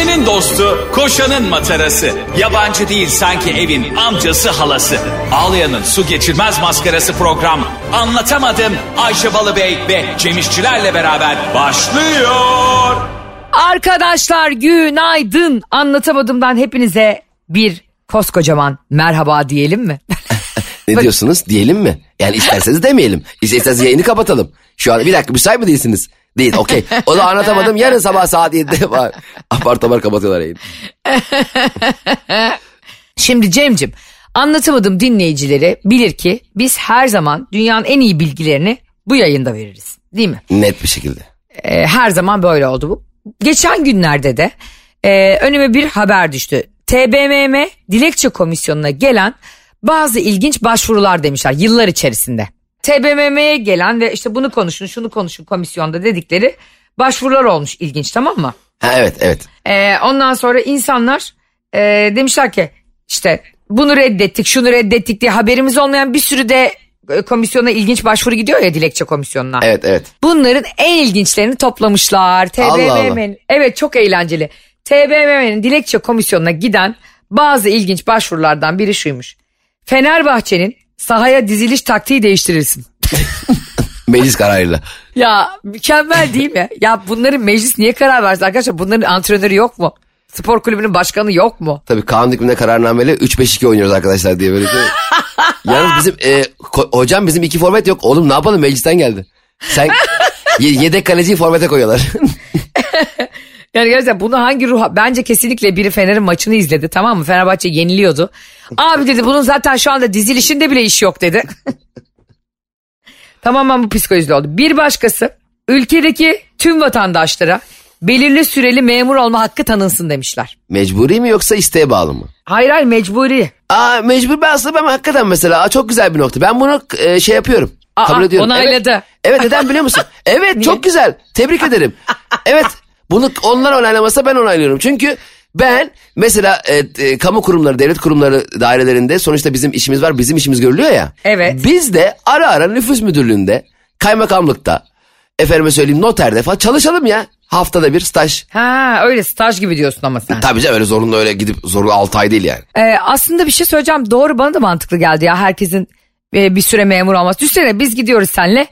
Ayşe'nin dostu, koşanın matarası. Yabancı değil sanki evin amcası halası. Ağlayan'ın su geçirmez maskarası program. Anlatamadım Ayşe Balıbey ve Cemişçilerle beraber başlıyor. Arkadaşlar günaydın. Anlatamadığımdan hepinize bir koskocaman merhaba diyelim mi? Ne diyorsunuz? Diyelim mi? Yani isterseniz demeyelim. İsterseniz yayını kapatalım. Şu an bir dakika müsait mi değilsiniz? Değil okey. O da anlatamadım yarın sabah saat 7'de var. Apar topar kapatıyorlar yayını. Şimdi Cem'cim anlatamadım dinleyicileri bilir ki biz her zaman dünyanın en iyi bilgilerini bu yayında veririz. Değil mi? Net bir şekilde. Ee, her zaman böyle oldu bu. Geçen günlerde de e, önüme bir haber düştü. TBMM dilekçe komisyonuna gelen bazı ilginç başvurular demişler yıllar içerisinde. TBMM'ye gelen ve işte bunu konuşun şunu konuşun komisyonda dedikleri başvurular olmuş ilginç tamam mı? Ha, evet evet. Ee, ondan sonra insanlar e, demişler ki işte bunu reddettik şunu reddettik diye haberimiz olmayan bir sürü de e, komisyona ilginç başvuru gidiyor ya dilekçe komisyonuna. Evet evet. Bunların en ilginçlerini toplamışlar. TBMM'nin evet çok eğlenceli. TBMM'nin dilekçe komisyonuna giden bazı ilginç başvurulardan biri şuymuş. Fenerbahçe'nin sahaya diziliş taktiği değiştirilsin. Meclis kararıyla. Ya mükemmel değil mi? Ya bunların meclis niye karar versin arkadaşlar? Bunların antrenörü yok mu? Spor kulübünün başkanı yok mu? Tabii kanun hükmünde kararnameyle 3-5-2 oynuyoruz arkadaşlar diye böyle. şey. Yalnız bizim e, hocam bizim iki forvet yok. Oğlum ne yapalım meclisten geldi. Sen ye- yedek kaleciyi formete koyuyorlar. Yani gerçekten bunu hangi ruh... Bence kesinlikle biri Fener'in maçını izledi tamam mı? Fenerbahçe yeniliyordu. Abi dedi bunun zaten şu anda dizilişinde bile iş yok dedi. Tamamen bu psikolojide oldu. Bir başkası ülkedeki tüm vatandaşlara belirli süreli memur olma hakkı tanınsın demişler. Mecburi mi yoksa isteğe bağlı mı? Hayır hayır mecburi. Aa mecbur ben aslında ben hakikaten mesela aa, çok güzel bir nokta. Ben bunu e, şey yapıyorum. Aa, kabul ediyorum. onayladı. Evet, evet neden biliyor musun? Evet çok güzel. Tebrik ederim. Evet bunu onlar onaylamasa ben onaylıyorum. Çünkü ben mesela e, e, kamu kurumları, devlet kurumları dairelerinde sonuçta bizim işimiz var. Bizim işimiz görülüyor ya. Evet. Biz de ara ara nüfus müdürlüğünde, kaymakamlıkta, efendime söyleyeyim noterde falan çalışalım ya. Haftada bir staj. Ha öyle staj gibi diyorsun ama sen. Tabii canım öyle zorunlu öyle gidip zorunlu 6 ay değil yani. Ee, aslında bir şey söyleyeceğim. Doğru bana da mantıklı geldi ya. Herkesin e, bir süre memur olması. Düşünsene biz gidiyoruz seninle.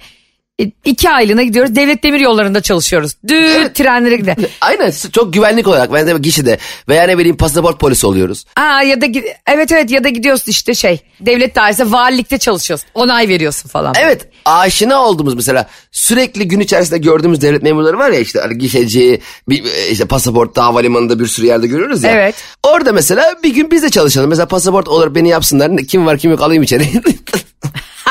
E, iki aylığına gidiyoruz. Devlet demir yollarında çalışıyoruz. Düğün trenlere gidelim. Aynen çok güvenlik olarak ben de gişede veya ne bileyim pasaport polisi oluyoruz. Aa ya da evet evet ya da gidiyorsun işte şey devlet dairesi valilikte çalışıyorsun. Onay veriyorsun falan. Evet aşina olduğumuz mesela sürekli gün içerisinde gördüğümüz devlet memurları var ya işte gişeci bir, işte pasaportta havalimanında bir sürü yerde görüyoruz ya. Evet. Orada mesela bir gün biz de çalışalım. Mesela pasaport olur beni yapsınlar kim var kim yok alayım içeri.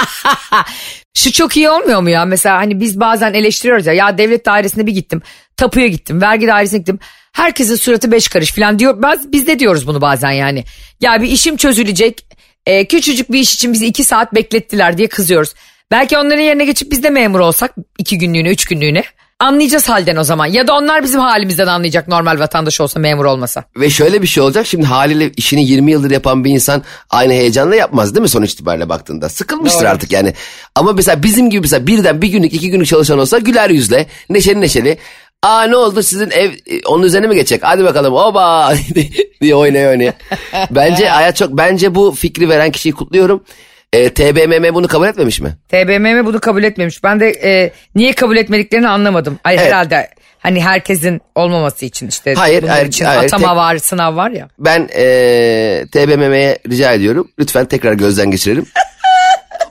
Şu çok iyi olmuyor mu ya? Mesela hani biz bazen eleştiriyoruz ya. Ya devlet dairesine bir gittim. Tapuya gittim. Vergi dairesine gittim. Herkesin suratı beş karış falan diyor. Biz, biz de diyoruz bunu bazen yani. Ya bir işim çözülecek. e, küçücük bir iş için bizi iki saat beklettiler diye kızıyoruz. Belki onların yerine geçip biz de memur olsak iki günlüğüne üç günlüğüne. Anlayacağız halden o zaman. Ya da onlar bizim halimizden anlayacak normal vatandaş olsa memur olmasa. Ve şöyle bir şey olacak şimdi haliyle işini 20 yıldır yapan bir insan aynı heyecanla yapmaz değil mi sonuç itibariyle baktığında? Sıkılmıştır Doğru. artık yani. Ama mesela bizim gibi mesela birden bir günlük iki günlük çalışan olsa güler yüzle neşeli neşeli. Aa ne oldu sizin ev e, onun üzerine mi geçecek? Hadi bakalım oba diye oynaya oynaya. Bence hayat çok bence bu fikri veren kişiyi kutluyorum. E, TBMM bunu kabul etmemiş mi? TBMM bunu kabul etmemiş. Ben de e, niye kabul etmediklerini anlamadım. Ay Evet. herhalde hani herkesin olmaması için işte. Hayır, bunun hayır, için hayır. atama Tek- var, sınav var ya. Ben e, TBMM'ye rica ediyorum. Lütfen tekrar gözden geçirelim.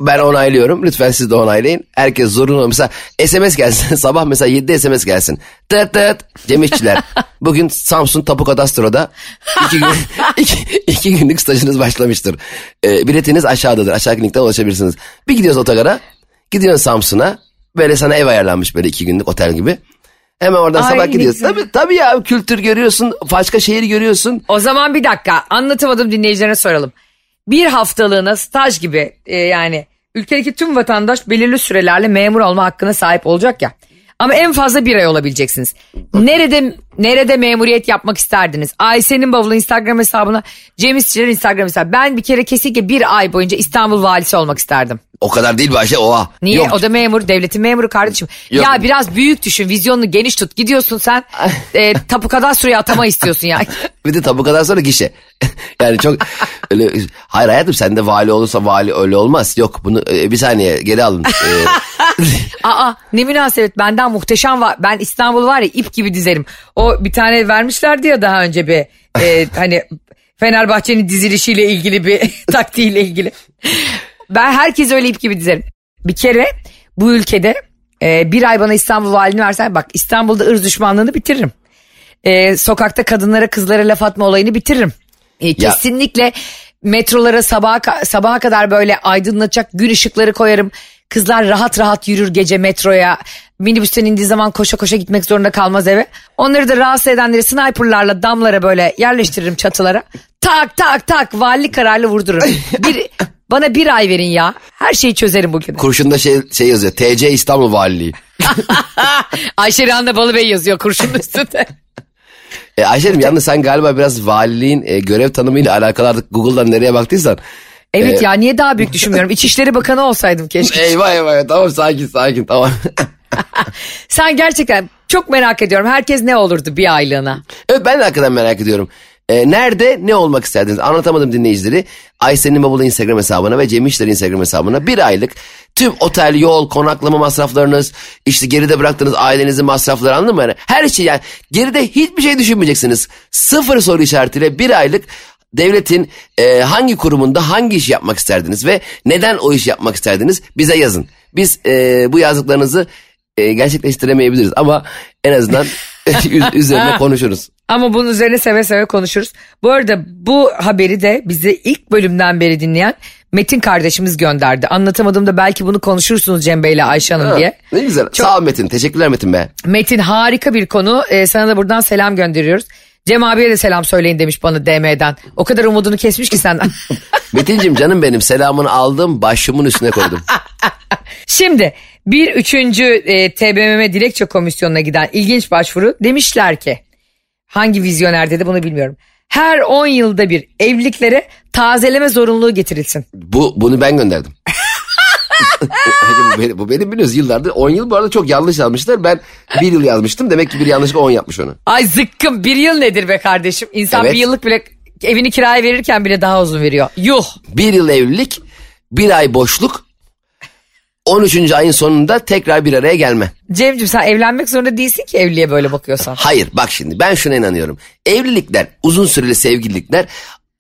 Ben onaylıyorum. Lütfen siz de onaylayın. Herkes zorunlu. Mesela SMS gelsin. Sabah mesela 7'de SMS gelsin. Tıt tıt. Cem İşçiler. Bugün Samsun Tapu Kadastro'da iki, gün, iki, iki günlük stajınız başlamıştır. E, biletiniz aşağıdadır. Aşağıdaki linkten ulaşabilirsiniz. Bir gidiyoruz otogara. Gidiyorsun Samsun'a. Böyle sana ev ayarlanmış böyle iki günlük otel gibi. Hemen oradan Ay, sabah gidiyorsun. güzel. Tabii, tabii ya kültür görüyorsun. Başka şehir görüyorsun. O zaman bir dakika anlatamadım dinleyicilerine soralım. Bir haftalığına staj gibi e, yani ülkedeki tüm vatandaş belirli sürelerle memur olma hakkına sahip olacak ya. Ama en fazla bir ay olabileceksiniz. Nerede nerede memuriyet yapmak isterdiniz? Ayşe'nin bavulu Instagram hesabına Cem İşçilerin Instagram hesabı. Ben bir kere kesinlikle bir ay boyunca İstanbul valisi olmak isterdim. O kadar değil Ayşe oha. Niye? Yok. O da memur, devletin memuru kardeşim. Yok. Ya biraz büyük düşün, vizyonunu geniş tut. Gidiyorsun sen e, tapu kadastroya atama istiyorsun ya. Bir de tabu kadar sonra gişe. yani çok öyle hayır hayatım sen de vali olursa vali öyle olmaz. Yok bunu e, bir saniye geri alın. E, Aa ne münasebet benden muhteşem var. Ben İstanbul var ya ip gibi dizerim. O bir tane vermişlerdi ya daha önce bir e, hani Fenerbahçe'nin dizilişiyle ilgili bir taktiğiyle ilgili. Ben herkes öyle ip gibi dizerim. Bir kere bu ülkede e, bir ay bana İstanbul valini versen bak İstanbul'da ırz düşmanlığını bitiririm. E, sokakta kadınlara kızlara laf atma olayını bitiririm. E, kesinlikle metrolara sabaha, sabaha kadar böyle aydınlatacak gün ışıkları koyarım. Kızlar rahat rahat yürür gece metroya. Minibüsten indiği zaman koşa koşa gitmek zorunda kalmaz eve. Onları da rahatsız edenleri sniperlarla damlara böyle yerleştiririm çatılara. Tak tak tak valilik kararlı vurdururum. Bir, bana bir ay verin ya. Her şeyi çözerim bugün. kurşunda şey, şey yazıyor. TC İstanbul Valiliği. Ayşe Rihanna Balıbey yazıyor kurşunun üstünde. E, Ayşe'cim yalnız sen galiba biraz valiliğin e, görev tanımıyla alakalı artık Google'dan nereye baktıysan. Evet ya niye daha büyük düşünmüyorum. İçişleri Bakanı olsaydım keşke. Eyvah eyvah tamam sakin sakin tamam. Sen gerçekten çok merak ediyorum. Herkes ne olurdu bir aylığına? evet ben de hakikaten merak ediyorum. E, nerede ne olmak isterdiniz? Anlatamadım dinleyicileri. Aysen'in Bavulu Instagram hesabına ve Cem İşler Instagram hesabına bir aylık tüm otel, yol, konaklama masraflarınız, işte geride bıraktığınız ailenizin masrafları anladın mı? Yani her şey yani geride hiçbir şey düşünmeyeceksiniz. Sıfır soru işaretiyle bir aylık devletin e, hangi kurumunda hangi iş yapmak isterdiniz ve neden o iş yapmak isterdiniz bize yazın. Biz e, bu yazdıklarınızı e, gerçekleştiremeyebiliriz ama en azından üz- üzerine konuşuruz. Ama bunun üzerine seve seve konuşuruz. Bu arada bu haberi de bize ilk bölümden beri dinleyen Metin kardeşimiz gönderdi. Anlatamadığımda belki bunu konuşursunuz Cem Bey ile Ayşe Hanım diye. Ne güzel. Sağ ol Metin. Teşekkürler Metin be. Metin harika bir konu. Ee, sana da buradan selam gönderiyoruz. Cem abiye de selam söyleyin demiş bana DM'den. O kadar umudunu kesmiş ki senden. Metincim canım benim selamını aldım başımın üstüne koydum. Şimdi bir üçüncü e, TBMM dilekçe komisyonuna giden ilginç başvuru demişler ki hangi vizyoner dedi bunu bilmiyorum. Her 10 yılda bir evliliklere tazeleme zorunluluğu getirilsin. Bu bunu ben gönderdim. bu, benim, bu benim biliyoruz yıllardır 10 yıl bu arada çok yanlış yazmışlar. Ben bir yıl yazmıştım demek ki bir yanlışlıkla 10 yapmış onu. Ay zıkkım bir yıl nedir be kardeşim? İnsan Evet. bir yıllık bile evini kiraya verirken bile daha uzun veriyor. Yuh. Bir yıl evlilik bir ay boşluk 13. ayın sonunda tekrar bir araya gelme. Cemciğim sen evlenmek zorunda değilsin ki evliliğe böyle bakıyorsan. Hayır bak şimdi ben şuna inanıyorum. Evlilikler uzun süreli sevgililikler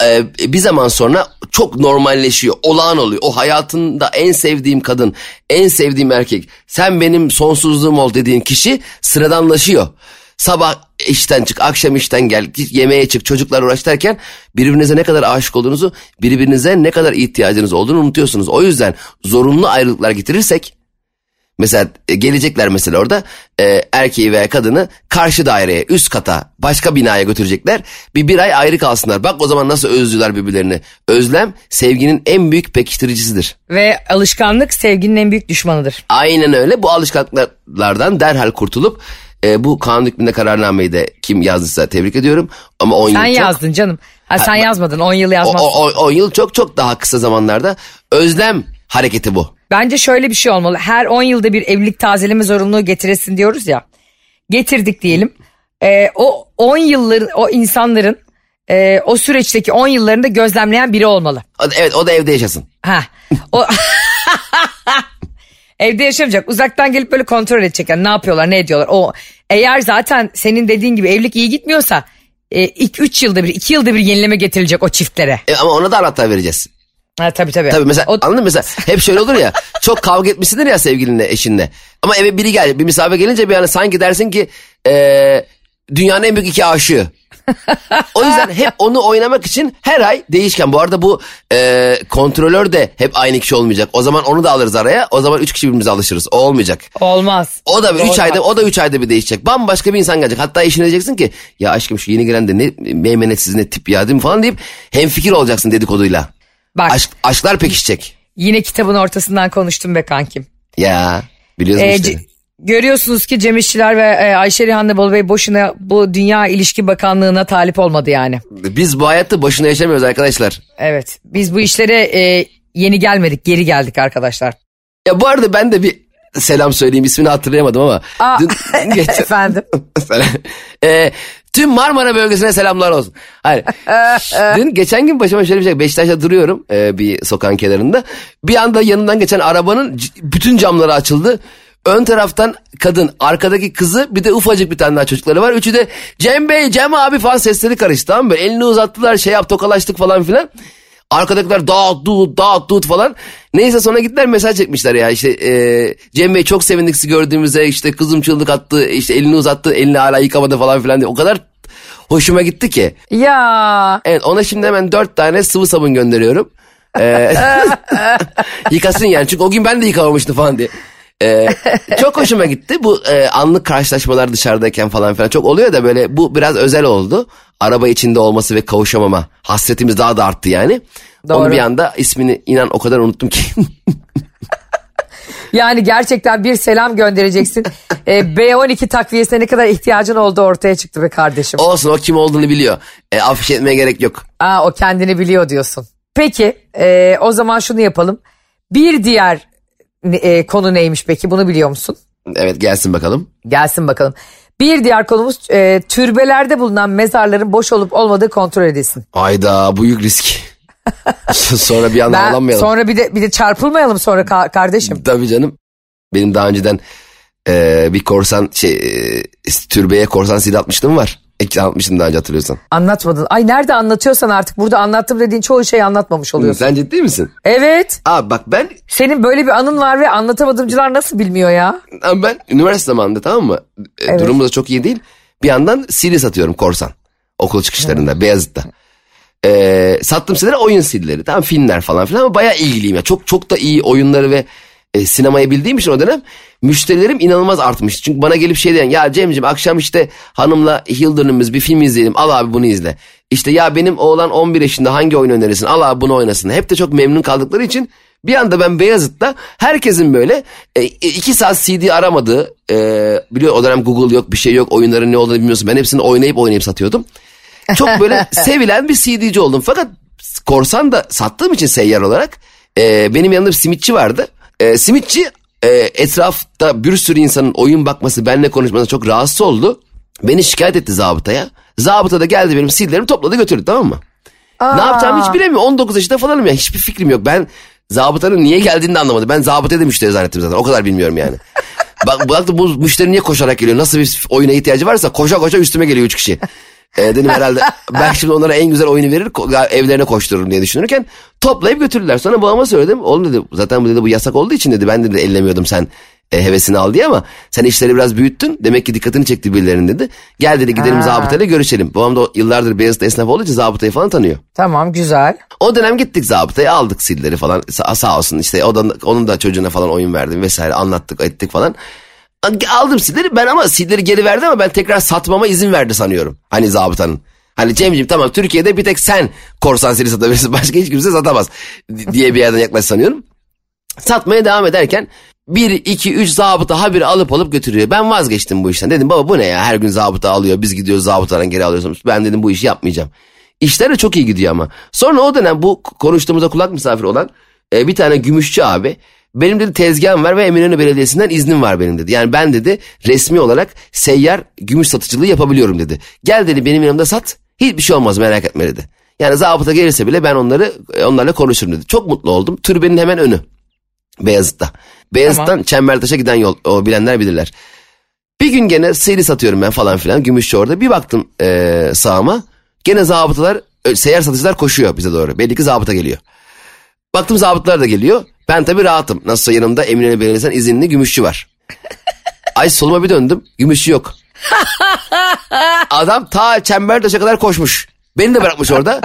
e, bir zaman sonra çok normalleşiyor. Olağan oluyor. O hayatında en sevdiğim kadın, en sevdiğim erkek, sen benim sonsuzluğum ol dediğin kişi sıradanlaşıyor. Sabah işten çık, akşam işten gel, yemeğe çık, çocuklar uğraş derken birbirinize ne kadar aşık olduğunuzu, birbirinize ne kadar ihtiyacınız olduğunu unutuyorsunuz. O yüzden zorunlu ayrılıklar getirirsek Mesela e, gelecekler mesela orada e, erkeği veya kadını karşı daireye üst kata başka binaya götürecekler. Bir bir ay ayrı kalsınlar. Bak o zaman nasıl özlüyorlar birbirlerini. Özlem sevginin en büyük pekiştiricisidir. Ve alışkanlık sevginin en büyük düşmanıdır. Aynen öyle bu alışkanlıklardan derhal kurtulup e, bu kanun hükmünde kararnameyi de kim yazdıysa tebrik ediyorum. Ama 10 Sen yıl çok, yazdın canım. Ha, sen yazmadın 10 yıl yazmadın. o, o- 10 yıl çok çok daha kısa zamanlarda özlem hareketi bu. Bence şöyle bir şey olmalı. Her 10 yılda bir evlilik tazeleme zorunluluğu getiresin diyoruz ya. Getirdik diyelim. Ee, o 10 yılların o insanların e, o süreçteki 10 yıllarını da gözlemleyen biri olmalı. Evet o da evde yaşasın. Ha. O Evde yaşamayacak. Uzaktan gelip böyle kontrol edecek. Yani ne yapıyorlar, ne ediyorlar. O eğer zaten senin dediğin gibi evlilik iyi gitmiyorsa e, ilk 3 yılda bir, 2 yılda bir yenileme getirilecek o çiftlere. E, ama ona da anahtar vereceğiz. Ha, tabii tabii. Tabii mesela O- anladın mı? Mesela hep şöyle olur ya çok kavga etmişsindir ya sevgilinle eşinle. Ama eve biri gel bir misafir gelince bir yani sanki dersin ki eee, dünyanın en büyük iki aşığı. O yüzden hep onu oynamak için her ay değişken. Bu arada bu eee, kontrolör de hep aynı kişi olmayacak. O zaman onu da alırız araya. O zaman üç kişi birbirimize alışırız. O olmayacak. Olmaz. O da Doğru, üç ayda haklısın. o da üç ayda bir değişecek. Bambaşka bir insan gelecek. Hatta eşine diyeceksin ki ya aşkım şu yeni gelen de ne meymenetsiz ne tip ya değil mi falan deyip hemfikir olacaksın dedikoduyla. Bak Aşk, aşklar pekişecek. yine kitabın ortasından konuştum be kankim. Ya biliyorsun Ee, işte. Görüyorsunuz ki Cem İşçiler ve e, Ayşe Rihanna Bey boşuna bu Dünya İlişki Bakanlığı'na talip olmadı yani. Biz bu hayatı boşuna yaşamıyoruz arkadaşlar. Evet biz bu işlere e, yeni gelmedik geri geldik arkadaşlar. Ya bu arada ben de bir selam söyleyeyim ismini hatırlayamadım ama. Aa, Dün, geç, efendim. Ee, tüm Marmara bölgesine selamlar olsun. Hayır. Dün geçen gün başıma şöyle bir şey. Beşiktaş'ta duruyorum e, bir sokağın kenarında. Bir anda yanından geçen arabanın bütün camları açıldı. Ön taraftan kadın, arkadaki kızı bir de ufacık bir tane daha çocukları var. Üçü de Cem Bey, Cem abi falan sesleri karıştı tamam mı? Elini uzattılar şey yap tokalaştık falan filan. Arkadakiler dağıt dut dağıt dut falan. Neyse sonra gittiler mesaj çekmişler ya işte e, Cem Bey çok sevindik sizi gördüğümüzde işte kızım çığlık attı işte elini uzattı elini hala yıkamadı falan filan diye. O kadar hoşuma gitti ki. Ya Evet ona şimdi hemen dört tane sıvı sabun gönderiyorum. Ee, yıkasın yani çünkü o gün ben de yıkamamıştım falan diye. Ee, çok hoşuma gitti bu e, anlık karşılaşmalar dışarıdayken falan filan çok oluyor da böyle bu biraz özel oldu. Araba içinde olması ve kavuşamama hasretimiz daha da arttı yani. Doğru. Onu bir anda ismini inan o kadar unuttum ki. yani gerçekten bir selam göndereceksin. Ee, B12 takviyesine ne kadar ihtiyacın olduğu ortaya çıktı be kardeşim. Olsun o kim olduğunu biliyor. E, afiş etmeye gerek yok. Aa, o kendini biliyor diyorsun. Peki e, o zaman şunu yapalım. Bir diğer e, konu neymiş peki bunu biliyor musun? Evet gelsin bakalım. Gelsin bakalım. Bir diğer konumuz e, türbelerde bulunan mezarların boş olup olmadığı kontrol edilsin. Ayda büyük risk. Sonra bir anda Ben ağlamayalım. sonra bir de bir de çarpılmayalım sonra ka- kardeşim. Tabii canım. Benim daha önceden e, bir korsan şey e, türbeye korsan sil atmıştım var. Ek atmıştım daha önce hatırlıyorsan. Anlatmadın. Ay nerede anlatıyorsan artık burada anlattım dediğin çoğu şeyi anlatmamış oluyorsun. Sen ciddi misin? Evet. Abi bak ben Senin böyle bir anın var ve anlatamadımcılar nasıl bilmiyor ya? abi ben üniversite zamanında tamam mı? E, Evet. Durumumuz da çok iyi değil. Bir yandan sili satıyorum korsan. Okul çıkışlarında Beyazıt'ta. E, sattığım siteler oyun silleri. Tamam filmler falan filan ama bayağı ilgiliyim. ya. Çok çok da iyi oyunları ve e, sinemayı bildiğim için o dönem müşterilerim inanılmaz artmıştı. Çünkü bana gelip şey diyen ya Cem'ciğim akşam işte hanımla Hildern'ımız bir film izleyelim al abi bunu izle. İşte ya benim oğlan 11 yaşında hangi oyun önerirsin al abi bunu oynasın. Hep de çok memnun kaldıkları için bir anda ben Beyazıt'ta herkesin böyle e, iki saat CD aramadığı e, biliyor o dönem Google yok bir şey yok oyunların ne olduğunu bilmiyorsun. Ben hepsini oynayıp oynayıp satıyordum. Çok böyle sevilen bir CD'ci oldum. Fakat korsan da sattığım için seyyar olarak e, benim yanımda bir simitçi vardı. E, simitçi e, etrafta bir sürü insanın oyun bakması, benimle konuşması çok rahatsız oldu. Beni şikayet etti zabıtaya. Zabıta da geldi benim CD'lerimi topladı götürdü tamam mı? Ne yapacağımı hiç bilemiyorum. 19 yaşında falanım ya. Hiçbir fikrim yok. Ben zabıtanın niye geldiğini de anlamadım. Ben zabıtaya da müşteri zannettim zaten. O kadar bilmiyorum yani. Bak baktım bu müşteri niye koşarak geliyor? Nasıl bir oyuna ihtiyacı varsa koşa koşa üstüme geliyor üç kişi. E, dedim herhalde ben şimdi onlara en güzel oyunu verir evlerine koştururum diye düşünürken toplayıp götürdüler. Sonra babama söyledim. Oğlum dedi zaten bu dedi bu yasak olduğu için dedi ben dedi ellemiyordum sen e, hevesini al diye ama sen işleri biraz büyüttün. Demek ki dikkatini çekti birilerinin dedi. Gel dedi gidelim Ha. zabıtayla görüşelim. Babam da yıllardır Beyazıt'ta esnaf olduğu için zabıtayı falan tanıyor. Tamam güzel. O dönem gittik zabıtaya aldık silleri falan Sa- sağ olsun işte o da, onun da çocuğuna falan oyun verdim vesaire anlattık ettik falan. Aldım silleri ben ama silleri geri verdi ama ben tekrar satmama izin verdi sanıyorum. Hani zabıtanın. Hani Cemciğim tamam Türkiye'de bir tek sen korsan sili satabilirsin başka hiç kimse satamaz di- diye bir yerden yaklaş sanıyorum. Satmaya devam ederken 1, 2, 3 zabıta haberi alıp alıp götürüyor. Ben vazgeçtim bu işten. Dedim baba bu ne ya her gün zabıta alıyor biz gidiyoruz zabıtadan geri alıyorsunuz. Ben dedim bu işi yapmayacağım. İşler de çok iyi gidiyor ama. Sonra o dönem bu konuştuğumuzda kulak misafiri olan e, bir tane gümüşçü abi benim dedi tezgahım var ve Eminönü Belediyesi'nden iznim var benim dedi. Yani ben dedi resmi olarak seyyar gümüş satıcılığı yapabiliyorum dedi. Gel dedi benim yanımda sat hiçbir şey olmaz merak etme dedi. Yani zabıta gelirse bile ben onları e, onlarla konuşurum dedi. Çok mutlu oldum. Türbenin hemen önü. Beyazıt'ta. Beyazıt'tan Tamam. Çembertaş'a giden yol. O bilenler bilirler. Bir gün gene seyri satıyorum ben falan filan. Gümüşçü orada. Bir baktım eee sağıma. Gene zabıtalar, seyyar satıcılar koşuyor bize doğru. Belli ki zabıta geliyor. Baktım zabıtlar da geliyor. Ben tabii rahatım. Nasılsa yanımda Eminönü Belediyesi'nden izinli gümüşçü var. Ay soluma bir döndüm. Gümüşçü yok. Adam ta Çembertaş'a kadar koşmuş. Beni de bırakmış orada.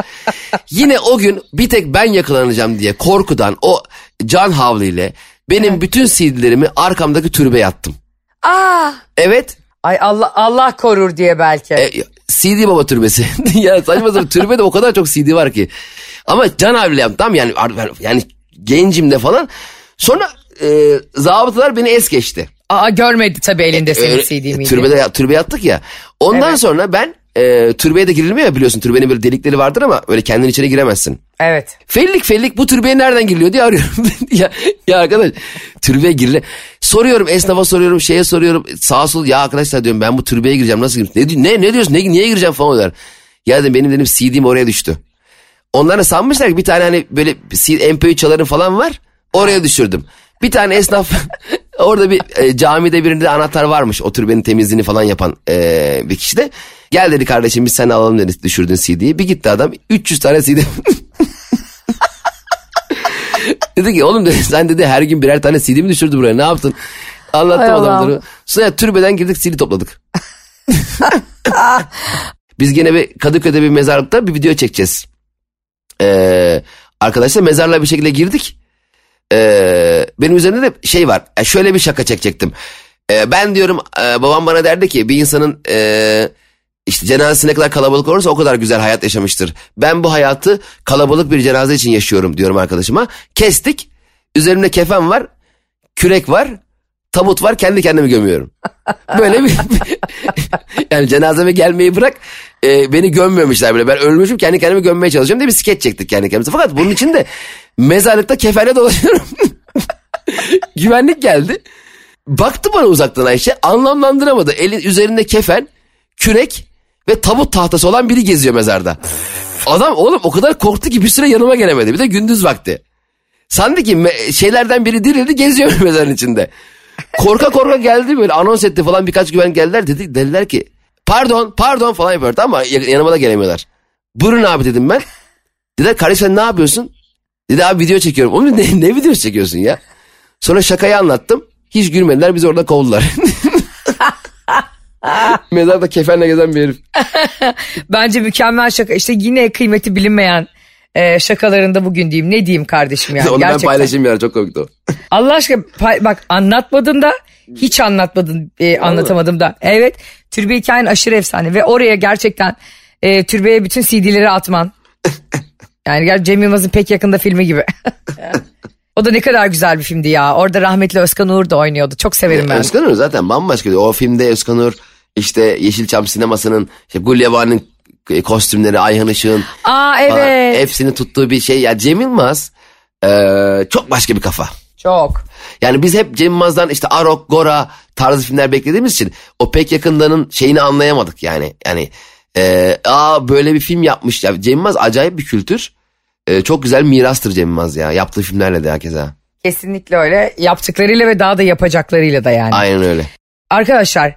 Yine o gün bir tek ben yakalanacağım diye korkudan o can havliyle benim bütün CD'lerimi arkamdaki türbeye attım. Aa. Evet. Ay Allah Allah korur diye belki. E, CD baba türbesi. ya saçma sapan türbede o kadar çok CD var ki. Ama can havliyle yaptım tamam yani yani gencim de falan. Sonra e, zabıtalar beni es geçti. Aa görmedi tabii elinde senin Öyle- CD miydi? Türbede, türbeye attık ya. Ondan Evet. sonra ben e, türbeye de girilmiyor ya biliyorsun. Türbenin böyle delikleri vardır ama öyle kendin içeri giremezsin. Evet. Fellik fellik bu türbeye nereden giriliyor diye arıyorum. ya, ya arkadaş türbeye girile. Soruyorum esnafa soruyorum şeye soruyorum sağa sol ya arkadaşlar diyorum ben bu türbeye gireceğim nasıl gireceğim? Ne, ne, ne diyorsun ne, niye gireceğim falan diyorlar. Ya dedim benim dedim CD'm oraya düştü. Onlar da sanmışlar ki bir tane hani böyle MP3 çalarım falan var oraya düşürdüm. Bir tane esnaf orada bir e, camide birinde anahtar varmış o türbenin temizliğini falan yapan e, bir kişi de. Gel dedi kardeşim biz seni alalım dedi düşürdün CD'yi. Bir gitti adam 300 tane CD. dedi ki oğlum dedi sen dedi her gün birer tane CD mi düşürdü buraya ne yaptın? Anlattım adamları. Sonra türbeden girdik CD topladık. Biz gene bir Kadıköy'de bir mezarlıkta bir video çekeceğiz. Ee, arkadaşlar mezarlığa bir şekilde girdik. Ee, benim üzerimde de şey var. e, şöyle bir şaka çekecektim. Ee, ben diyorum e, babam bana derdi ki bir insanın e, işte cenazesi ne kadar kalabalık olursa o kadar güzel hayat yaşamıştır. Ben bu hayatı kalabalık bir cenaze için yaşıyorum diyorum arkadaşıma. Kestik. Üzerimde kefen var. Kürek var. Tabut var. Kendi kendimi gömüyorum. Böyle bir yani cenazeme gelmeyi bırak e, beni gömmemişler bile. Ben ölmüşüm kendi kendimi gömmeye çalışıyorum diye bir skeç çektik kendi kendimize. Fakat bunun için de mezarlıkta kefenle dolaşıyorum. Güvenlik geldi. Baktı bana uzaktan Ayşe anlamlandıramadı. Elin üzerinde kefen, kürek ve tabut tahtası olan biri geziyor mezarda. Adam oğlum o kadar korktu ki bir süre yanıma gelemedi. Bir de gündüz vakti. Sandı ki şeylerden biri dirildi geziyor mezarın içinde. Korka korka geldi böyle anons etti falan birkaç güven geldiler dedi dediler ki pardon pardon falan yapıyordu ama ya- yanıma da gelemiyorlar. Buyurun abi dedim ben. Dediler kardeş sen ne yapıyorsun? Dedi abi video çekiyorum. Oğlum ne, ne videosu çekiyorsun ya? Sonra şakayı anlattım. Hiç gülmediler bizi orada kovdular. Mezarda kefenle gezen bir herif. Bence mükemmel şaka. İşte yine kıymeti bilinmeyen e, şakalarında bugün diyeyim. Ne diyeyim kardeşim yani Onu ben gerçekten. paylaşayım ya çok komikti o. Allah aşkına bak anlatmadın da hiç anlatmadın e, anlatamadım da. Evet türbe hikayen aşırı efsane ve oraya gerçekten e, türbeye bütün CD'leri atman. Yani ger Cem Yılmaz'ın pek yakında filmi gibi. o da ne kadar güzel bir filmdi ya. Orada rahmetli Özkan Uğur da oynuyordu. Çok severim ben. Özkan Uğur zaten bambaşka. O filmde Özkan Uğur işte Yeşilçam sinemasının işte Gulyabani'nin kostümleri, Ayhan Işık'ın Aa falan evet. hepsini tuttuğu bir şey. Ya Cem Yılmaz e, çok başka bir kafa. Çok. Yani biz hep Cem Yılmaz'dan işte Arok, Gora tarzı filmler beklediğimiz için o pek yakındanın şeyini anlayamadık yani. Yani e, aa böyle bir film yapmış. Ya Cem Yılmaz acayip bir kültür. E, çok güzel mirastır Cem Yılmaz ya. Yaptığı filmlerle de herkese. Kesinlikle öyle. Yaptıklarıyla ve daha da yapacaklarıyla da yani. Aynen öyle. Arkadaşlar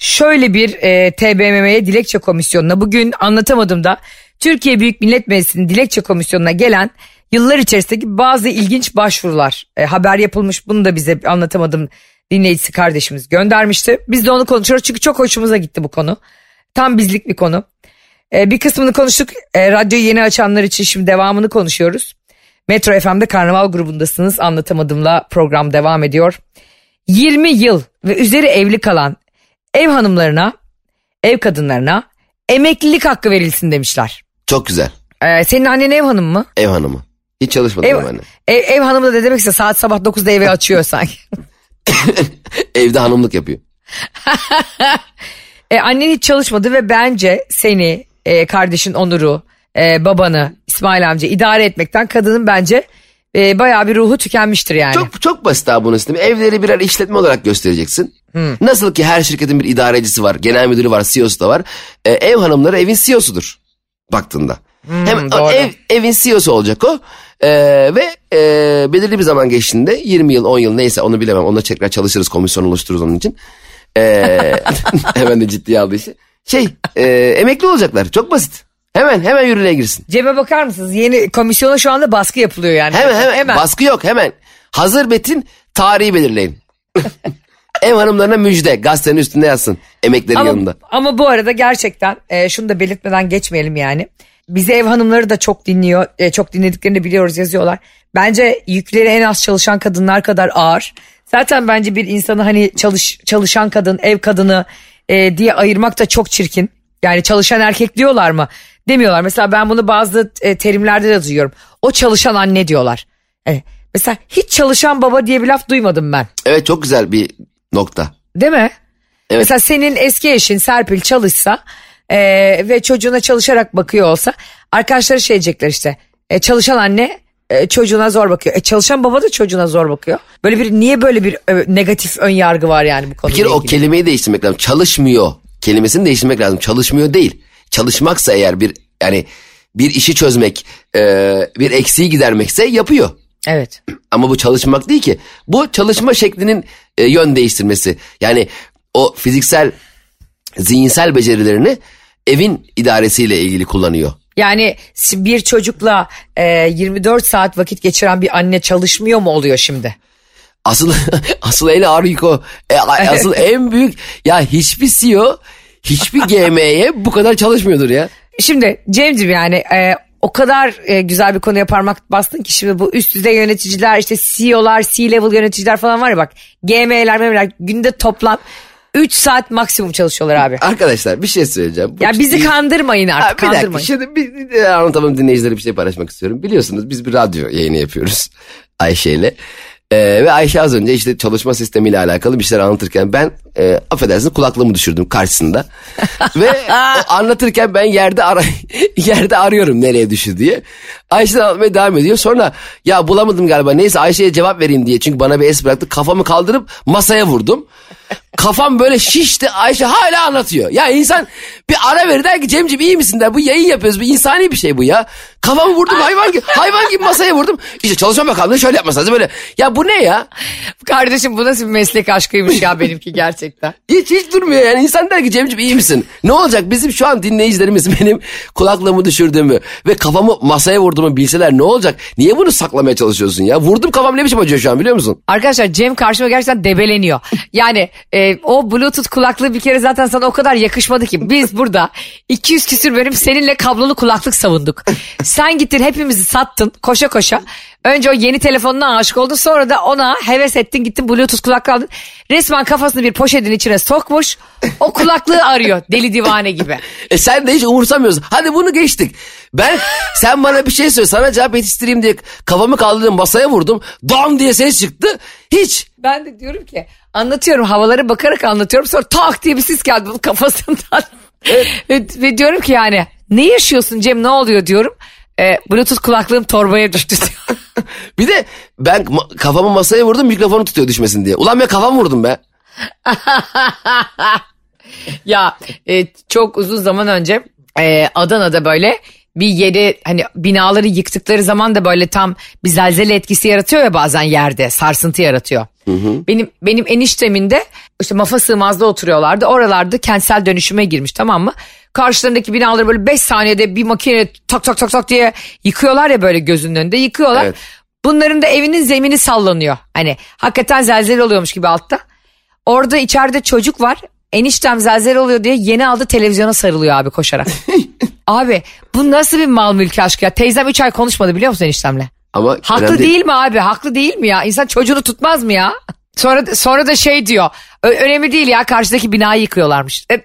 şöyle bir e, TBMM'ye dilekçe komisyonuna bugün anlatamadım da Türkiye Büyük Millet Meclisi'nin dilekçe komisyonuna gelen yıllar içerisindeki bazı ilginç başvurular e, haber yapılmış bunu da bize anlatamadım dinleyicisi kardeşimiz göndermişti. Biz de onu konuşuyoruz çünkü çok hoşumuza gitti bu konu. Tam bizlik bir konu. E, bir kısmını konuştuk. E, radyoyu yeni açanlar için şimdi devamını konuşuyoruz. Metro FM'de Karnaval grubundasınız. Anlatamadımla program devam ediyor. 20 yıl ve üzeri evli kalan ev hanımlarına, ev kadınlarına emeklilik hakkı verilsin demişler. Çok güzel. Ee, senin annen ev hanımı mı? Ev hanımı. Hiç çalışmadım Ev, anne. ev, ev hanımı da ne demekse saat sabah 9'da evi açıyor sanki. Evde hanımlık yapıyor. E, annen hiç çalışmadı ve bence seni, e, kardeşin Onur'u, e, babanı, İsmail amca idare etmekten kadının bence e, bayağı bir ruhu tükenmiştir yani. Çok çok basit abi bunun sistemi. Evleri birer işletme olarak göstereceksin. Nasıl ki her şirketin bir idarecisi var, genel müdürü var, CEO'su da var. Ee, ev hanımları evin CEO'sudur baktığında. Hem o doğru. ev evin CEO'su olacak o. Ee, ve e, belirli bir zaman geçtiğinde 20 yıl 10 yıl neyse onu bilemem. Onunla tekrar çalışırız komisyon oluştururuz onun için. Ee, hemen de ciddiye aldı işi. Şey e, emekli olacaklar çok basit. Hemen hemen yürürlüğe girsin. Cem'e bakar mısınız? Yeni komisyona şu anda baskı yapılıyor yani. Hemen hemen, baskı yok hemen. Hazır metin tarihi belirleyin. Ev hanımlarına müjde gazetenin üstünde yazsın emeklerin ama, yanında. ama bu arada gerçekten e, şunu da belirtmeden geçmeyelim yani. Bizi ev hanımları da çok dinliyor. e, çok dinlediklerini biliyoruz yazıyorlar. Bence yükleri en az çalışan kadınlar kadar ağır. Zaten bence bir insanı hani çalış, çalışan kadın, ev kadını e, diye ayırmak da çok çirkin. Yani çalışan erkek diyorlar mı? Demiyorlar. Mesela ben bunu bazı e, terimlerde de duyuyorum. O çalışan anne diyorlar. Evet. Mesela hiç çalışan baba diye bir laf duymadım ben. Evet çok güzel bir nokta. Değil mi? Evet. Mesela senin eski eşin Serpil çalışsa e, ve çocuğuna çalışarak bakıyor olsa arkadaşları şey diyecekler işte. E, çalışan anne e, çocuğuna zor bakıyor. E, çalışan baba da çocuğuna zor bakıyor. Böyle bir niye böyle bir e, negatif ön yargı var yani bu konuyla Bir kere o kelimeyi değiştirmek lazım. Çalışmıyor kelimesini değiştirmek lazım. Çalışmıyor değil. Çalışmaksa eğer bir yani bir işi çözmek, e, bir eksiği gidermekse yapıyor. Evet. Ama bu çalışmak değil ki. Bu çalışma şeklinin e, yön değiştirmesi. Yani o fiziksel, zihinsel becerilerini evin idaresiyle ilgili kullanıyor. Yani bir çocukla e, 24 saat vakit geçiren bir anne çalışmıyor mu oluyor şimdi? Asıl asıl en ağır o. E, asıl en büyük ya hiçbir CEO hiçbir GM'ye bu kadar çalışmıyordur ya. Şimdi Cem'ciğim yani e, o kadar e, güzel bir konuya parmak bastın ki şimdi bu üst düzey yöneticiler işte CEO'lar, C-level yöneticiler falan var ya bak GM'ler, memler günde toplam 3 saat maksimum çalışıyorlar abi. Arkadaşlar bir şey söyleyeceğim. Bu Ya bizi iyi- kandırmayın Ha, artık bir dakika kandırmayın. şimdi bir, bir anlatamam dinleyicilere bir şey paylaşmak istiyorum. Biliyorsunuz biz bir radyo yayını yapıyoruz Ayşe ile. Ee, ve Ayşe az önce işte çalışma sistemiyle alakalı bir şeyler anlatırken ben e, affedersiniz kulaklığımı düşürdüm karşısında. ve anlatırken ben yerde ara yerde arıyorum nereye düştü diye. Ayşe anlatmaya devam ediyor. Sonra ya bulamadım galiba neyse Ayşe'ye cevap vereyim diye çünkü bana bir es bıraktı. Kafamı kaldırıp masaya vurdum. Kafam böyle şişti Ayşe hala anlatıyor. Ya insan bir ara verir der ki Cemciğim iyi misin der. Bu yayın yapıyoruz. Bu insani bir şey bu ya. Kafamı vurdum hayvan gibi, hayvan gibi masaya vurdum. İşte çalışma bakanlığı şöyle yapması lazım böyle. Ya bu ne ya? Kardeşim bu nasıl bir meslek aşkıymış ya benimki gerçekten. Hiç hiç durmuyor yani. İnsan der ki Cemciğim iyi misin? Ne olacak bizim şu an dinleyicilerimiz benim kulaklığımı düşürdüğümü ve kafamı masaya vurduğumu bilseler ne olacak? Niye bunu saklamaya çalışıyorsun ya? Vurdum kafam ne biçim acıyor şu an biliyor musun? Arkadaşlar Cem karşıma gerçekten debeleniyor. Yani e, o bluetooth kulaklığı bir kere zaten sana o kadar yakışmadı ki. Biz burada 200 küsür bölüm seninle kablolu kulaklık savunduk. Sen gittin hepimizi sattın koşa koşa. Önce o yeni telefonuna aşık oldun sonra da ona heves ettin gittin bluetooth kulaklığı aldın. Resmen kafasını bir poşetin içine sokmuş. O kulaklığı arıyor deli divane gibi. E sen de hiç umursamıyorsun. Hadi bunu geçtik. Ben sen bana bir şey söyle sana cevap yetiştireyim diye kafamı kaldırdım masaya vurdum. Dam diye ses çıktı. Hiç. Ben de diyorum ki anlatıyorum havalara bakarak anlatıyorum sonra tak diye bir ses geldi bunun kafasından. ve, ve diyorum ki yani ne yaşıyorsun Cem ne oluyor diyorum. E, Bluetooth kulaklığım torbaya düştü diyor. Bir de ben ma- kafamı masaya vurdum mikrofonu tutuyor düşmesin diye. Ulan ben kafamı vurdum be. ya e, çok uzun zaman önce e, Adana'da böyle bir yeri hani binaları yıktıkları zaman da böyle tam bir zelzele etkisi yaratıyor ya bazen yerde sarsıntı yaratıyor. Benim benim eniştemin de işte mafa sığmazda oturuyorlardı. Oralarda kentsel dönüşüme girmiş tamam mı? Karşılarındaki binaları böyle 5 saniyede bir makine tak tak tak tak diye yıkıyorlar ya böyle gözünün önünde yıkıyorlar. Evet. Bunların da evinin zemini sallanıyor. Hani hakikaten zelzele oluyormuş gibi altta. Orada içeride çocuk var. Eniştem zelzele oluyor diye yeni aldı televizyona sarılıyor abi koşarak. abi bu nasıl bir mal mülk aşkı ya? Teyzem 3 ay konuşmadı biliyor musun eniştemle? Ama Haklı önemli değil. mi abi? Haklı değil mi ya? İnsan çocuğunu tutmaz mı ya? Sonra sonra da şey diyor. "Ö- önemli değil ya karşıdaki binayı yıkıyorlarmış.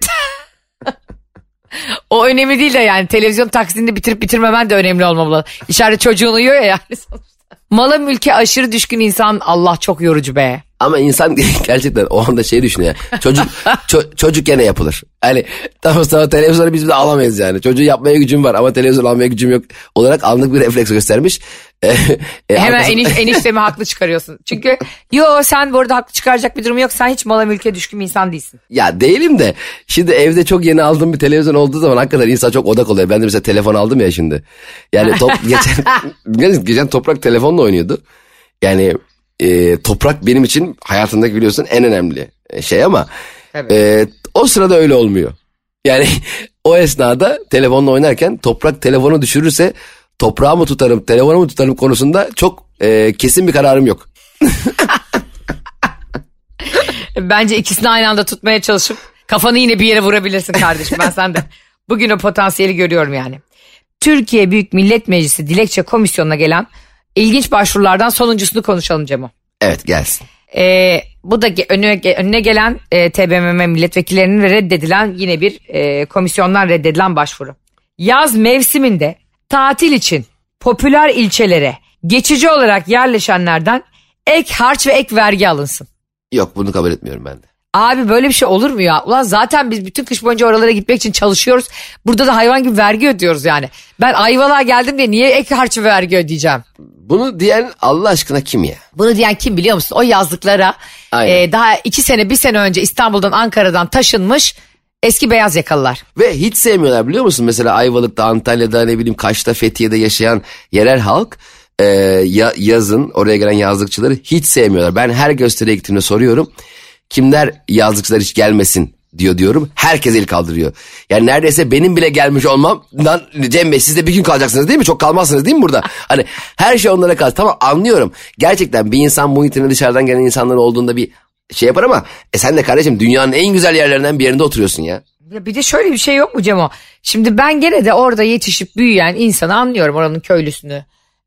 o önemli değil de yani televizyon taksidini bitirip bitirmemen de önemli olmamalı. İçeride çocuğun uyuyor ya yani sonuçta. Mala mülke aşırı düşkün insan Allah çok yorucu be. Ama insan gerçekten o anda şey düşünüyor. Çocuk ço- çocuk gene yapılır. Hani tamam sana televizyonu biz de alamayız yani. Çocuğu yapmaya gücüm var ama televizyon almaya gücüm yok olarak anlık bir refleks göstermiş. E, e, Hemen arkası- eniş, eniştemi haklı çıkarıyorsun. Çünkü yo sen burada haklı çıkaracak bir durum yok. Sen hiç mala mülke düşkün bir insan değilsin. Ya değilim de şimdi evde çok yeni aldığım bir televizyon olduğu zaman hakikaten insan çok odak oluyor. Ben de mesela telefon aldım ya şimdi. Yani top, geçen, geçen toprak telefonla oynuyordu. Yani e, toprak benim için hayatımdaki biliyorsun en önemli şey ama Tabii. e, o sırada öyle olmuyor. Yani o esnada telefonla oynarken toprak telefonu düşürürse toprağı mı tutarım telefonu mu tutarım konusunda çok e, kesin bir kararım yok. Bence ikisini aynı anda tutmaya çalışıp kafanı yine bir yere vurabilirsin kardeşim. Ben sen de bugün o potansiyeli görüyorum yani. Türkiye Büyük Millet Meclisi Dilekçe Komisyonu'na gelen ilginç başvurulardan sonuncusunu konuşalım Cemo. Evet gelsin. Ee, bu da önüne, önüne gelen e, TBMM milletvekillerinin ve reddedilen yine bir e, komisyondan reddedilen başvuru. Yaz mevsiminde tatil için popüler ilçelere geçici olarak yerleşenlerden ek harç ve ek vergi alınsın. Yok bunu kabul etmiyorum ben de. Abi böyle bir şey olur mu ya? Ulan zaten biz bütün kış boyunca oralara gitmek için çalışıyoruz. Burada da hayvan gibi vergi ödüyoruz yani. Ben Ayvalık'a geldim diye niye ek harcı vergi ödeyeceğim? Bunu diyen Allah aşkına kim ya? Bunu diyen kim biliyor musun? O yazlıklara Aynen. e, daha iki sene bir sene önce İstanbul'dan Ankara'dan taşınmış eski beyaz yakalılar. Ve hiç sevmiyorlar biliyor musun? Mesela Ayvalık'ta, Antalya'da ne bileyim Kaş'ta, Fethiye'de yaşayan yerel halk e, ya- yazın oraya gelen yazlıkçıları hiç sevmiyorlar. Ben her gösteriye gittiğimde soruyorum. Kimler yazlıkçılar hiç gelmesin diyor diyorum. Herkes el kaldırıyor. Yani neredeyse benim bile gelmiş olmam. Lan Cem Bey siz de bir gün kalacaksınız değil mi? Çok kalmazsınız değil mi burada? Hani her şey onlara kalır. Tamam anlıyorum. Gerçekten bir insan muhitine dışarıdan gelen insanların olduğunda bir şey yapar ama e sen de kardeşim dünyanın en güzel yerlerinden bir yerinde oturuyorsun ya. Ya bir de şöyle bir şey yok mu Cemo? Şimdi ben gene de orada yetişip büyüyen insanı anlıyorum oranın köylüsünü.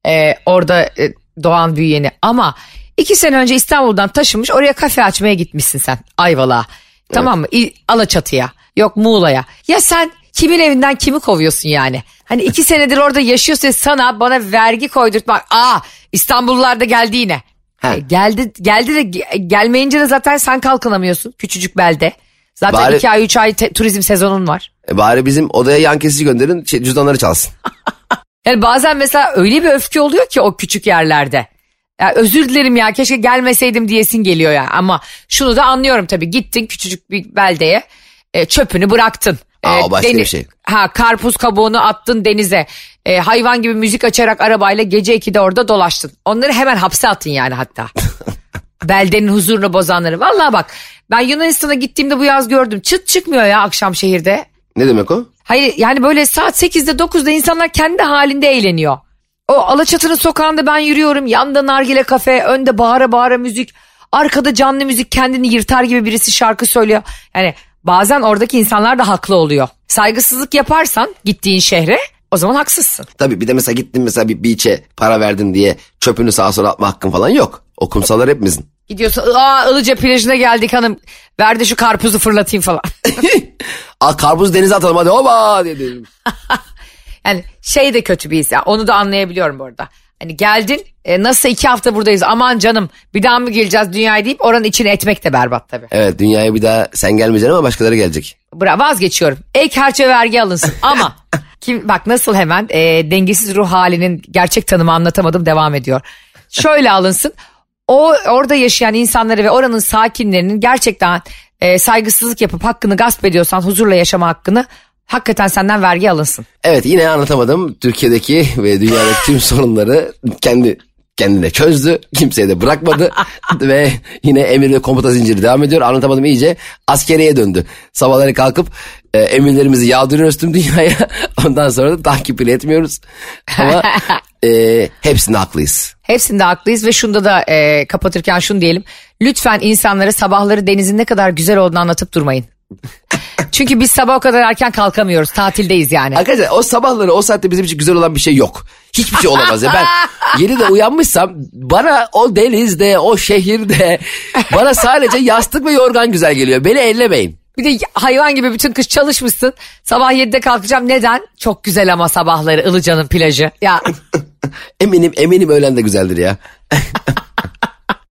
Ee, orada e, doğan büyüyeni ama iki sene önce İstanbul'dan taşınmış oraya kafe açmaya gitmişsin sen Ayvalık'a. Tamam mı? İ- Alaçatı'ya yok Muğla'ya. Ya sen kimin evinden kimi kovuyorsun yani? Hani iki senedir orada yaşıyorsa sana bana vergi koydurtmak. Aa İstanbullular da geldi yine. Ha. E, geldi geldi de ge- gelmeyince de zaten sen kalkınamıyorsun küçücük belde. Zaten Bari- iki ay üç ay te- turizm sezonun var. E bari bizim odaya yan kesici gönderin şey, cüzdanları çalsın. Yani bazen mesela öyle bir öfke oluyor ki o küçük yerlerde. Ya özür dilerim ya keşke gelmeseydim diyesin geliyor ya. Ama şunu da anlıyorum tabii gittin küçücük bir beldeye e, çöpünü bıraktın. Aa, o başka bir şey. Ha karpuz kabuğunu attın denize. E, hayvan gibi müzik açarak arabayla gece 2'de orada dolaştın. Onları hemen hapse atın yani hatta. Beldenin huzurunu bozanları. Vallahi bak ben Yunanistan'a gittiğimde bu yaz gördüm. Çıt çıkmıyor ya akşam şehirde. Ne demek o? Hayır yani böyle saat 8'de 9'da insanlar kendi halinde eğleniyor. O Alaçatı'nın sokağında ben yürüyorum. Yanda nargile kafe, önde bağıra bağıra müzik. Arkada canlı müzik kendini yırtar gibi birisi şarkı söylüyor. Yani bazen oradaki insanlar da haklı oluyor. Saygısızlık yaparsan gittiğin şehre o zaman haksızsın. Tabii bir de mesela gittin mesela bir beach'e para verdin diye çöpünü sağa sola atma hakkın falan yok. O kumsallar hepimizin. Gidiyorsun aa Ilıca plajına geldik hanım. Ver de şu karpuzu fırlatayım falan. Al karpuz denize atalım hadi oba diye. Yani şey de kötü bir his ya onu da anlayabiliyorum bu arada. Hani geldin e, nasıl iki hafta buradayız aman canım bir daha mı geleceğiz dünyaya deyip oranın içine etmek de berbat tabii. Evet dünyaya bir daha sen gelmeyeceksin ama başkaları gelecek. Bra vazgeçiyorum. Ek harça vergi alınsın ama kim bak nasıl hemen e, dengesiz ruh halinin gerçek tanımı anlatamadım devam ediyor. Şöyle alınsın. O orada yaşayan insanları ve oranın sakinlerinin gerçekten e, saygısızlık yapıp hakkını gasp ediyorsan huzurla yaşama hakkını hakikaten senden vergi alınsın. Evet yine anlatamadım. Türkiye'deki ve dünyadaki tüm sorunları kendi kendine çözdü. Kimseye de bırakmadı. ve yine emir ve komuta zinciri devam ediyor. Anlatamadım iyice askeriye döndü. Sabahları kalkıp e, emirlerimizi yağdırıyoruz tüm dünyaya. Ondan sonra da takip bile etmiyoruz. Ama e, hepsinde haklıyız. Hepsinde haklıyız ve şunda da e, kapatırken şunu diyelim. Lütfen insanlara sabahları denizin ne kadar güzel olduğunu anlatıp durmayın. Çünkü biz sabah o kadar erken kalkamıyoruz. Tatildeyiz yani. Arkadaşlar o sabahları o saatte bizim için güzel olan bir şey yok. Hiçbir şey olamaz ya. Ben 7'de uyanmışsam bana o denizde, o şehirde bana sadece yastık ve yorgan güzel geliyor. Beni ellemeyin. Bir de hayvan gibi bütün kış çalışmışsın. Sabah 7'de kalkacağım. Neden? Çok güzel ama sabahları Ilıca'nın plajı. Ya Eminim eminim öğlen de güzeldir ya.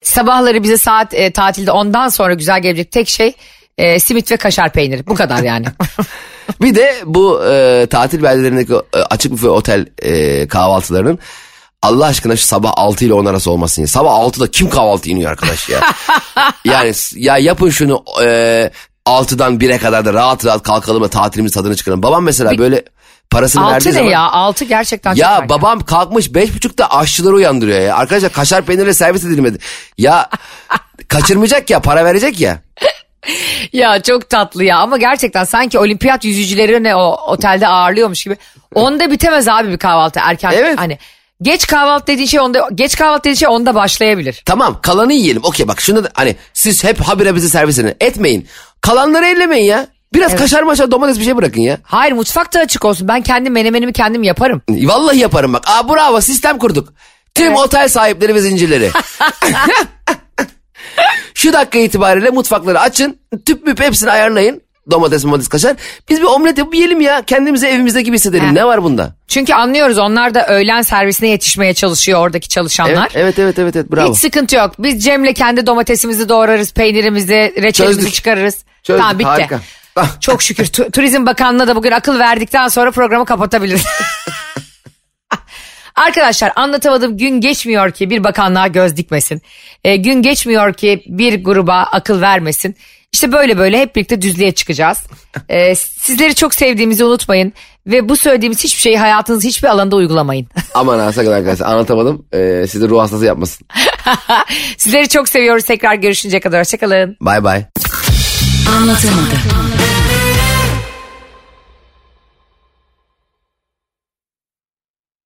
sabahları bize saat e, tatilde ondan sonra güzel gelecek tek şey e, simit ve kaşar peyniri. Bu kadar yani. Bir de bu e, tatil beldelerindeki e, açık büfe otel e, kahvaltılarının Allah aşkına şu sabah 6 ile 10 arası olmasın ya. Sabah 6'da kim kahvaltı iniyor arkadaş ya? yani ya yapın şunu e, 6'dan 1'e kadar da rahat rahat kalkalım da tatilimiz tadını çıkaralım. Babam mesela böyle parasını verdiği altı ne zaman... ya? Altı gerçekten çok Ya babam kalkmış beş buçukta aşçıları uyandırıyor ya. Arkadaşlar kaşar peynirle servis edilmedi. Ya kaçırmayacak ya para verecek ya. Ya çok tatlı ya ama gerçekten sanki olimpiyat yüzücülerini o otelde ağırlıyormuş gibi. Onda bitemez abi bir kahvaltı erken. Evet. Hani geç kahvaltı dediğin şey onda geç kahvaltı dediğin şey onda başlayabilir. Tamam kalanı yiyelim. Okey bak şunu da hani siz hep habire bizi servis edin. Etmeyin. Kalanları ellemeyin ya. Biraz kaşar maşar domates bir şey bırakın ya. Hayır mutfak da açık olsun. Ben kendi menemenimi kendim yaparım. Vallahi yaparım bak. Aa bravo sistem kurduk. Tüm Evet. otel sahipleri ve zincirleri. Şu dakika itibariyle mutfakları açın. Tüp müp hepsini ayarlayın. domates domates kaşar. Biz bir omlet yapıp yiyelim ya. Kendimizi evimizde gibi hissedelim. He. Ne var bunda? Çünkü anlıyoruz onlar da öğlen servisine yetişmeye çalışıyor oradaki çalışanlar. Evet evet evet evet, evet bravo. Hiç sıkıntı yok. Biz Cem'le kendi domatesimizi doğrarız, peynirimizi, reçelimizi Çözdük. çıkarırız. Çözdük, tamam bitti. harika. Çok şükür Tu- Turizm Bakanlığı'na da bugün akıl verdikten sonra programı kapatabiliriz. Arkadaşlar anlatamadım gün geçmiyor ki bir bakanlığa göz dikmesin. Ee, gün geçmiyor ki bir gruba akıl vermesin. İşte böyle böyle hep birlikte düzlüğe çıkacağız. Ee, sizleri çok sevdiğimizi unutmayın. Ve bu söylediğimiz hiçbir şeyi hayatınız hiçbir alanda uygulamayın. Aman ha sakın arkadaşlar anlatamadım. Ee, sizi ruh hastası yapmasın. Sizleri çok seviyoruz. Tekrar görüşünceye kadar hoşçakalın. Bay bay. Anlatamadım.